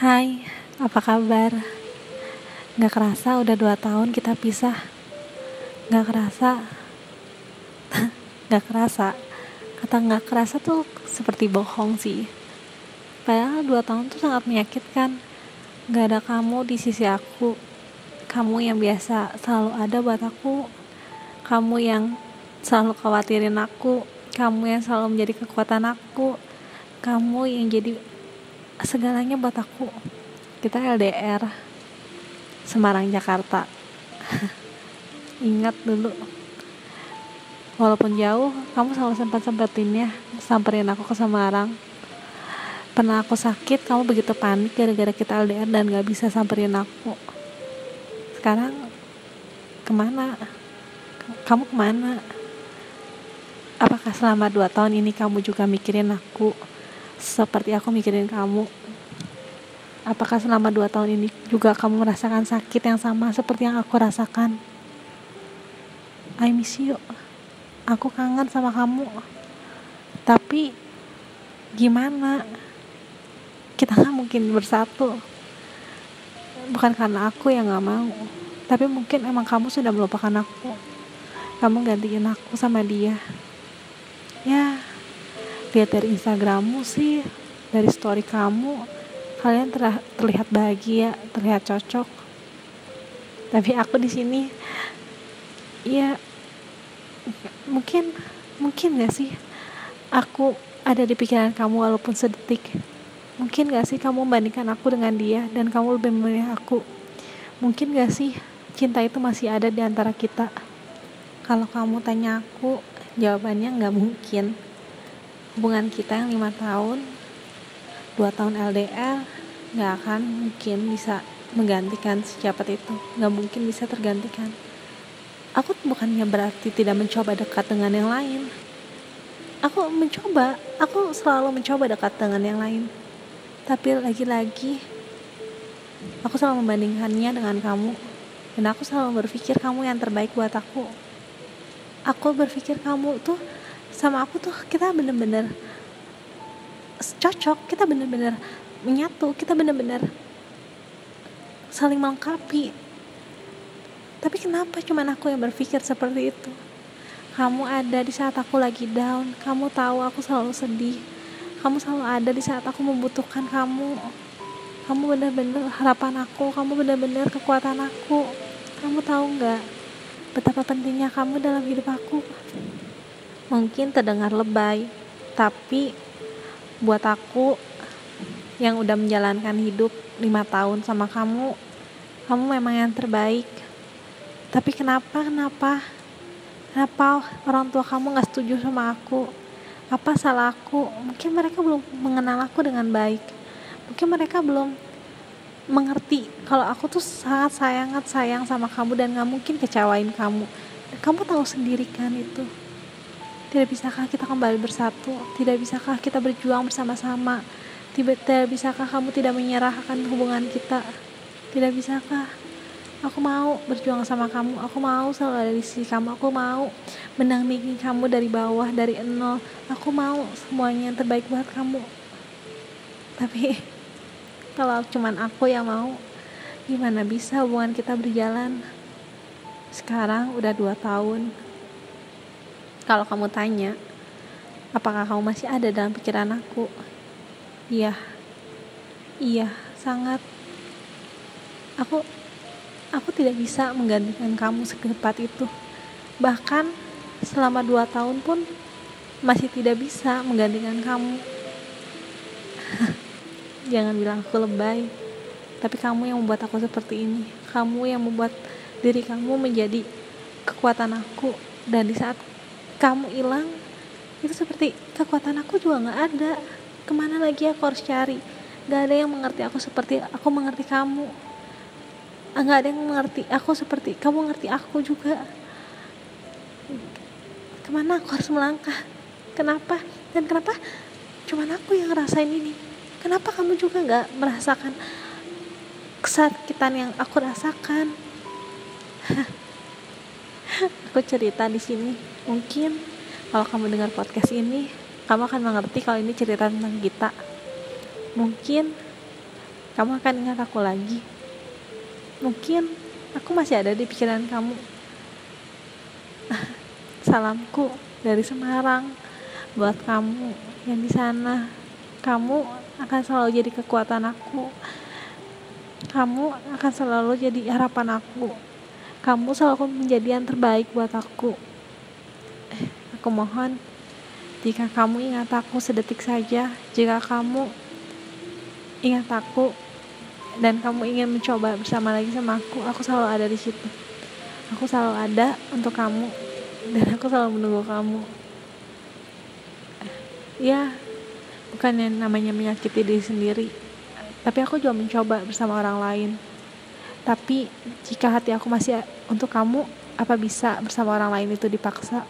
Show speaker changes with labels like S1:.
S1: Hai, apa kabar? Gak kerasa udah dua tahun kita pisah. Gak kerasa. Gak kerasa. Kata gak kerasa tuh seperti bohong sih. Padahal dua tahun tuh sangat menyakitkan. Gak ada kamu di sisi aku. Kamu yang biasa selalu ada buat aku. Kamu yang selalu khawatirin aku. Kamu yang selalu menjadi kekuatan aku. Kamu yang jadi segalanya buat aku. Kita LDR Semarang Jakarta. Ingat dulu. Walaupun jauh kamu selalu sempat sempetin ya samperin aku ke Semarang. Pernah aku sakit kamu begitu panik gara-gara kita LDR dan gak bisa samperin aku. Sekarang ke mana? Kamu ke mana? Apakah selama dua tahun ini kamu juga mikirin aku seperti aku mikirin kamu. Apakah selama dua tahun ini juga kamu merasakan sakit yang sama seperti yang aku rasakan? I miss you. Aku kangen sama kamu. Tapi gimana? Kita nggak mungkin bersatu. Bukan karena aku yang nggak mau tapi mungkin emang kamu sudah melupakan aku. Kamu gantiin aku sama dia. Ya lihat dari Instagrammu sih dari story kamu kalian ter terlihat bahagia terlihat cocok. Tapi aku di sini ya mungkin mungkin gak sih? Aku ada di pikiran kamu walaupun sedetik. Mungkin gak sih kamu membandingkan aku dengan dia dan kamu lebih memilih aku? Mungkin gak sih cinta itu masih ada di antara kita? Kalau kamu tanya aku jawabannya nggak mungkin hubungan kita yang lima tahun dua tahun LDR nggak akan mungkin bisa menggantikan secepat itu. Nggak mungkin bisa tergantikan. Aku bukannya berarti tidak mencoba dekat dengan yang lain. Aku mencoba aku selalu mencoba dekat dengan yang lain. Tapi lagi-lagi aku selalu membandingkannya dengan kamu. Dan aku selalu berpikir kamu yang terbaik buat aku. Aku berpikir kamu tuh sama aku tuh kita bener-bener cocok kita bener-bener menyatu kita bener-bener saling melengkapi. Tapi kenapa cuman aku yang berpikir seperti itu? Kamu ada di saat aku lagi down kamu tahu aku selalu sedih kamu selalu ada di saat aku membutuhkan kamu kamu benar-benar harapan aku kamu benar-benar kekuatan aku. Kamu tahu nggak betapa pentingnya kamu dalam hidup aku mungkin terdengar lebay. Tapi buat aku yang udah menjalankan hidup lima tahun sama kamu kamu memang yang terbaik. Tapi kenapa kenapa? Kenapa orang tua kamu nggak setuju sama aku? Apa salah aku? Mungkin mereka belum mengenal aku dengan baik. Mungkin mereka belum mengerti kalau aku tuh sangat sayang sangat sayang sama kamu dan nggak mungkin kecewain kamu. Kamu tahu sendiri kan itu tidak bisakah kita kembali bersatu? Tidak bisakah kita berjuang bersama-sama? Tidak bisakah kamu tidak menyerahkan hubungan kita? Tidak bisakah? Aku mau berjuang sama kamu. Aku mau selalu ada di sisi kamu. Aku mau mendampingi kamu dari bawah, dari nol. Aku mau semuanya yang terbaik buat kamu. Tapi kalau cuman aku yang mau, gimana bisa hubungan kita berjalan? Sekarang udah dua tahun, kalau kamu tanya, apakah kamu masih ada dalam pikiran aku? Iya. Iya, sangat. Aku aku tidak bisa menggantikan kamu secepat itu. Bahkan selama dua tahun pun masih tidak bisa menggantikan kamu. Jangan bilang aku lebay. Tapi kamu yang membuat aku seperti ini. Kamu yang membuat diri kamu menjadi kekuatan aku. Dan di saat kamu hilang itu seperti kekuatan aku juga nggak ada. Ke mana lagi aku harus cari? Nggak ada yang mengerti aku seperti aku mengerti kamu. Nggak ada yang mengerti aku seperti kamu mengerti aku juga. Ke mana aku harus melangkah? Kenapa? Dan kenapa cuman aku yang ngerasain ini? Kenapa kamu juga nggak merasakan kesakitan yang aku rasakan aku cerita di sini. Mungkin kalau kamu dengar podcast ini kamu akan mengerti kalau ini cerita tentang kita. Mungkin kamu akan ingat aku lagi. Mungkin aku masih ada di pikiran kamu. Salamku dari Semarang buat kamu yang di sana. Kamu akan selalu jadi kekuatan aku. Kamu akan selalu jadi harapan aku kamu selalu menjadi yang terbaik buat aku. Aku mohon jika kamu ingat aku sedetik saja jika kamu ingat aku dan kamu ingin mencoba bersama lagi sama aku aku selalu ada di situ. Aku selalu ada untuk kamu dan aku selalu menunggu kamu. Ya bukan yang namanya menyakiti diri sendiri tapi aku juga mencoba bersama orang lain tapi jika hati aku masih untuk kamu apa bisa bersama orang lain itu dipaksa